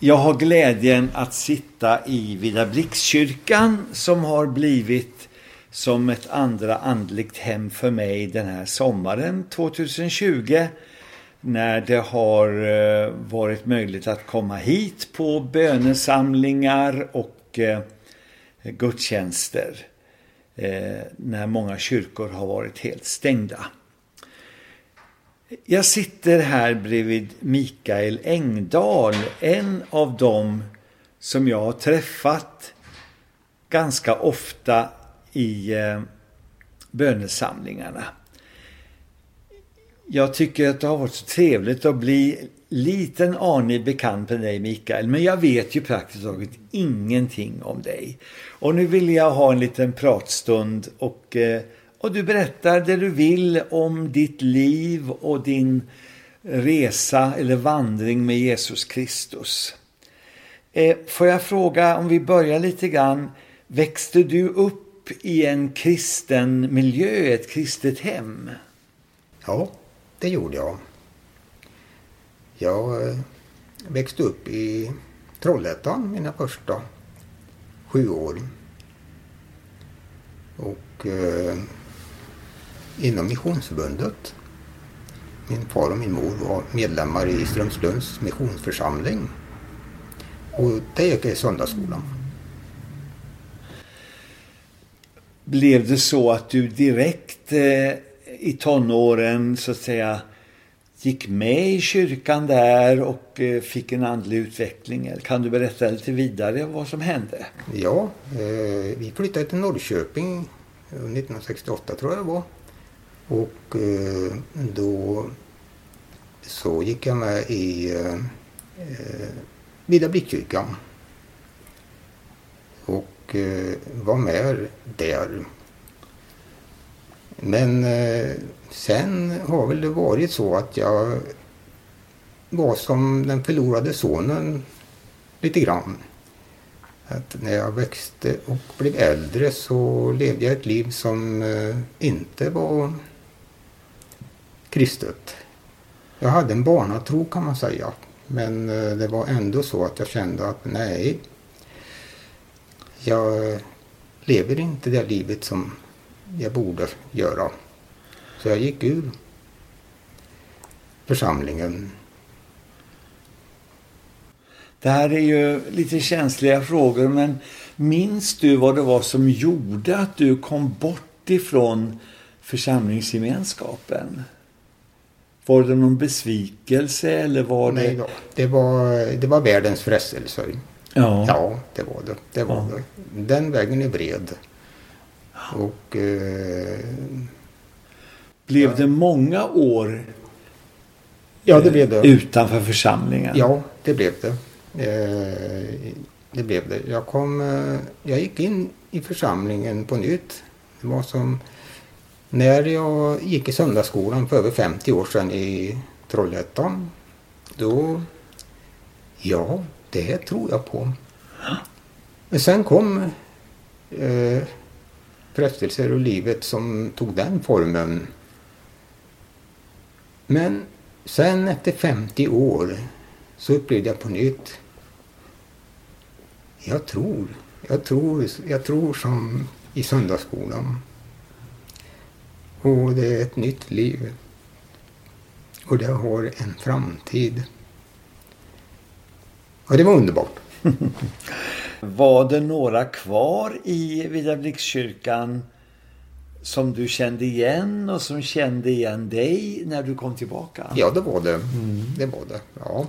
Jag har glädjen att sitta i Vida Blixkyrkan som har blivit som ett andra andligt hem för mig den här sommaren 2020 när det har eh, varit möjligt att komma hit på bönesamlingar och eh, gudstjänster eh, när många kyrkor har varit helt stängda. Jag sitter här bredvid Mikael Engdahl, en av dem som jag har träffat ganska ofta i eh, bönesamlingarna. Jag tycker att det har varit så trevligt att bli liten aning bekant med dig Mikael, men jag vet ju praktiskt taget ingenting om dig. Och nu vill jag ha en liten pratstund och eh, och du berättar det du vill om ditt liv och din resa eller vandring med Jesus Kristus. Eh, får jag fråga, om vi börjar lite grann, växte du upp i en kristen miljö, ett kristet hem? Ja, det gjorde jag. Jag eh, växte upp i Trollhättan mina första sju år. Och eh, inom Missionsförbundet. Min far och min mor var medlemmar i Strömslunds missionsförsamling. Och det gick jag i söndagsskolan. Blev det så att du direkt eh, i tonåren så att säga gick med i kyrkan där och eh, fick en andlig utveckling? Kan du berätta lite vidare vad som hände? Ja, eh, vi flyttade till Norrköping 1968 tror jag det var. Och eh, då så gick jag med i eh, Vida Blickkyrkan. Och eh, var med där. Men eh, sen har väl det varit så att jag var som den förlorade sonen lite grann. Att när jag växte och blev äldre så levde jag ett liv som eh, inte var kristet. Jag hade en barnatro kan man säga. Men eh, det var ändå så att jag kände att nej, jag lever inte det livet som jag borde göra. Så jag gick ur församlingen. Det här är ju lite känsliga frågor men minns du vad det var som gjorde att du kom bort ifrån församlingsgemenskapen? Var det någon besvikelse eller var det... Nej då. Det var, det var världens frestelse. Ja. ja, det var det. det, var ja. det. Den vägen är bred. Och... Eh, blev ja. det många år ja, det blev det. utanför församlingen? Ja, det blev det. Eh, det blev det. Jag, kom, eh, jag gick in i församlingen på nytt. Det var som när jag gick i söndagsskolan för över 50 år sedan i Trollhättan, då, ja, det tror jag på. Men sen kom eh, frestelser och livet som tog den formen. Men sen efter 50 år så upplevde jag på nytt. Jag tror, jag tror, jag tror som i söndagsskolan. Och det är ett nytt liv. Och det har en framtid. Och det var underbart. var det några kvar i Vidablixkyrkan som du kände igen och som kände igen dig när du kom tillbaka? Ja, det var det. Mm. Det var det, ja.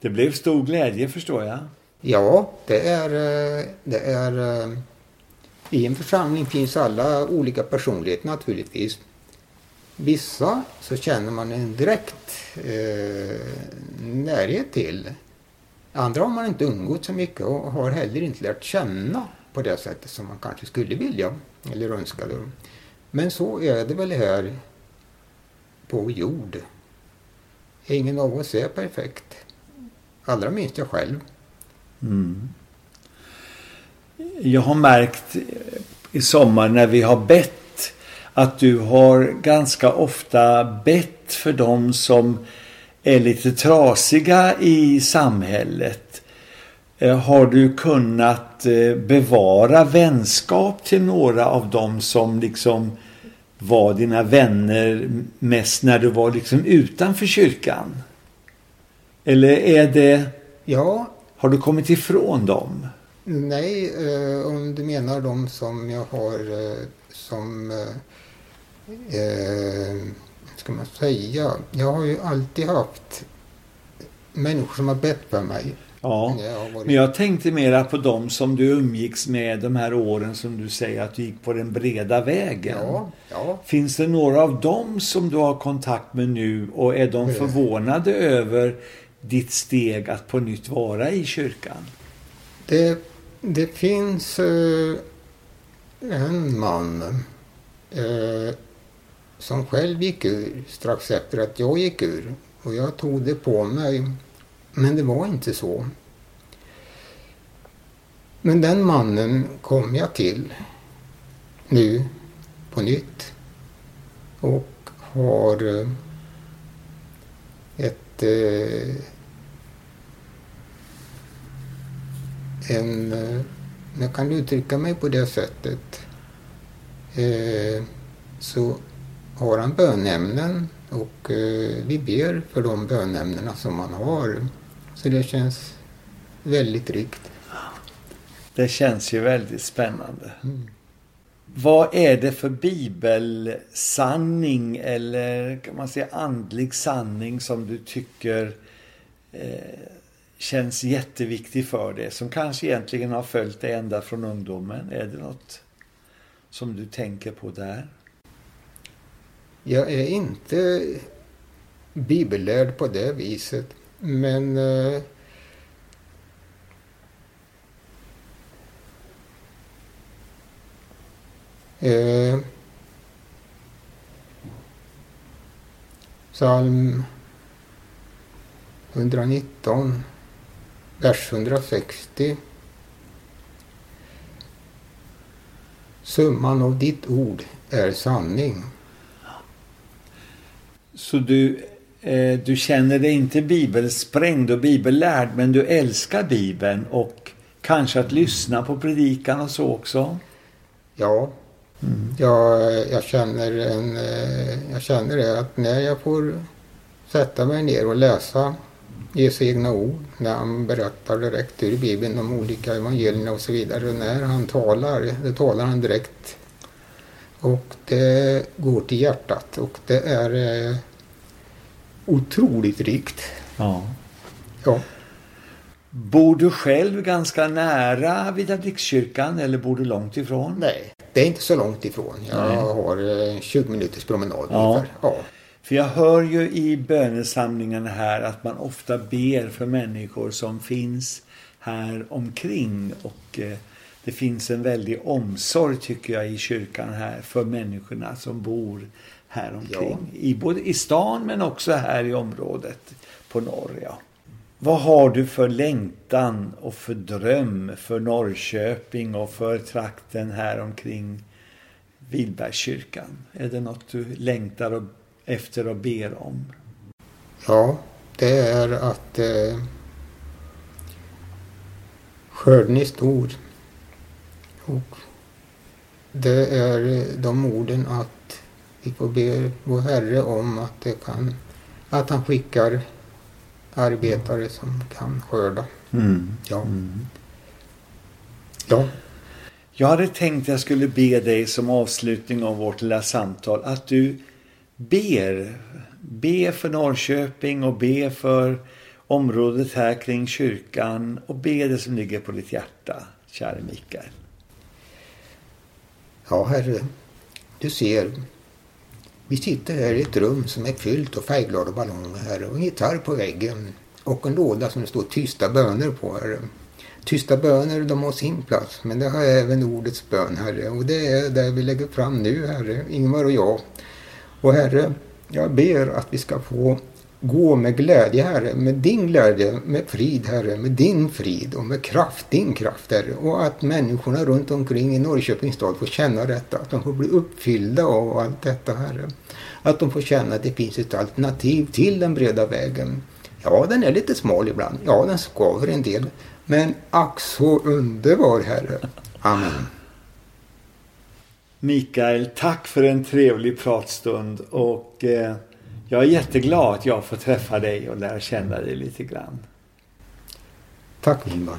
Det blev stor glädje förstår jag. Ja, det är, eh, det är eh, i en församling finns alla olika personligheter naturligtvis. Vissa så känner man en direkt eh, närhet till. Andra har man inte umgått så mycket och har heller inte lärt känna på det sättet som man kanske skulle vilja eller önskade. Men så är det väl här på jord. Ingen av oss är perfekt. Allra minst jag själv. Mm jag har märkt i sommar när vi har bett att du har ganska ofta bett för dem som är lite trasiga i samhället. Eh, har du kunnat eh, bevara vänskap till några av dem som liksom var dina vänner mest när du var liksom utanför kyrkan? Eller är det... Ja. Har du kommit ifrån dem? Nej, eh, om du menar de som jag har eh, som... Eh, eh, ska man säga? Jag har ju alltid haft människor som har bett för mig. Ja, men jag tänkte mera på de som du umgicks med de här åren som du säger att du gick på den breda vägen. Ja, ja. Finns det några av dem som du har kontakt med nu och är de förvånade över ditt steg att på nytt vara i kyrkan? Det, det finns eh, en man eh, som själv gick ur strax efter att jag gick ur. Och jag tog det på mig men det var inte så. Men den mannen kom jag till nu på nytt och har eh, ett eh, en, eh, jag kan uttrycka mig på det sättet, så har han bönämnen och vi ber för de bönämnena som han har. Så det känns väldigt tryggt. Det känns ju väldigt spännande. Mm. Vad är det för bibelsanning eller kan man säga andlig sanning som du tycker eh, känns jätteviktig för dig? Som kanske egentligen har följt dig ända från ungdomen. Är det något som du tänker på där? Jag är inte bibellärd på det viset. Men eh, eh, psalm 119, vers 160. Summan av ditt ord är sanning. Så du Eh, du känner dig inte bibelsprängd och bibellärd men du älskar bibeln och kanske att lyssna på predikan och så också? Ja, mm. jag, jag, känner en, eh, jag känner det att när jag får sätta mig ner och läsa Jesu egna ord, när han berättar direkt ur Bibeln de olika evangelierna och så vidare. När han talar, då talar han direkt. Och det går till hjärtat och det är eh, otroligt rikt. Ja. ja. Bor du själv ganska nära Vidabrikskyrkan eller bor du långt ifrån? Nej, det är inte så långt ifrån. Jag Nej. har 20 eh, minuters promenad ja. ja. För jag hör ju i bönesamlingen här att man ofta ber för människor som finns här omkring och eh, det finns en väldig omsorg tycker jag i kyrkan här för människorna som bor här omkring. Ja. I, både i stan men också här i området på norr. Ja. Vad har du för längtan och för dröm för Norrköping och för trakten här omkring Vilbergskyrkan? Är det något du längtar efter och ber om? Ja, det är att eh, skörden är stor. Och det är de orden att vi får be vår Herre om att, det kan, att han skickar arbetare som kan skörda. Mm. Ja. Mm. ja. Jag hade tänkt att jag skulle be dig som avslutning av vårt lilla samtal att du ber. Be för Norrköping och be för området här kring kyrkan och be det som ligger på ditt hjärta, käre Mikael. Ja, Herre, du ser vi sitter här i ett rum som är fyllt av färgglada ballonger här och en gitarr på väggen och en låda som det står tysta böner på Herre. Tysta böner, de har sin plats, men det har även ordets bön, Herre. Och det är det vi lägger fram nu, Herre, Ingvar och jag. Och Herre, jag ber att vi ska få gå med glädje, Herre, med din glädje, med frid, Herre, med din frid och med kraft, din kraft, Herre. Och att människorna runt omkring i Norrköpings stad får känna detta, att de får bli uppfyllda av allt detta, Herre. Att de får känna att det finns ett alternativ till den breda vägen. Ja, den är lite smal ibland. Ja, den skaver en del. Men ack så underbar Herre. Amen. Mikael, tack för en trevlig pratstund och eh, jag är jätteglad att jag får träffa dig och lära känna dig lite grann. Tack Ingvar.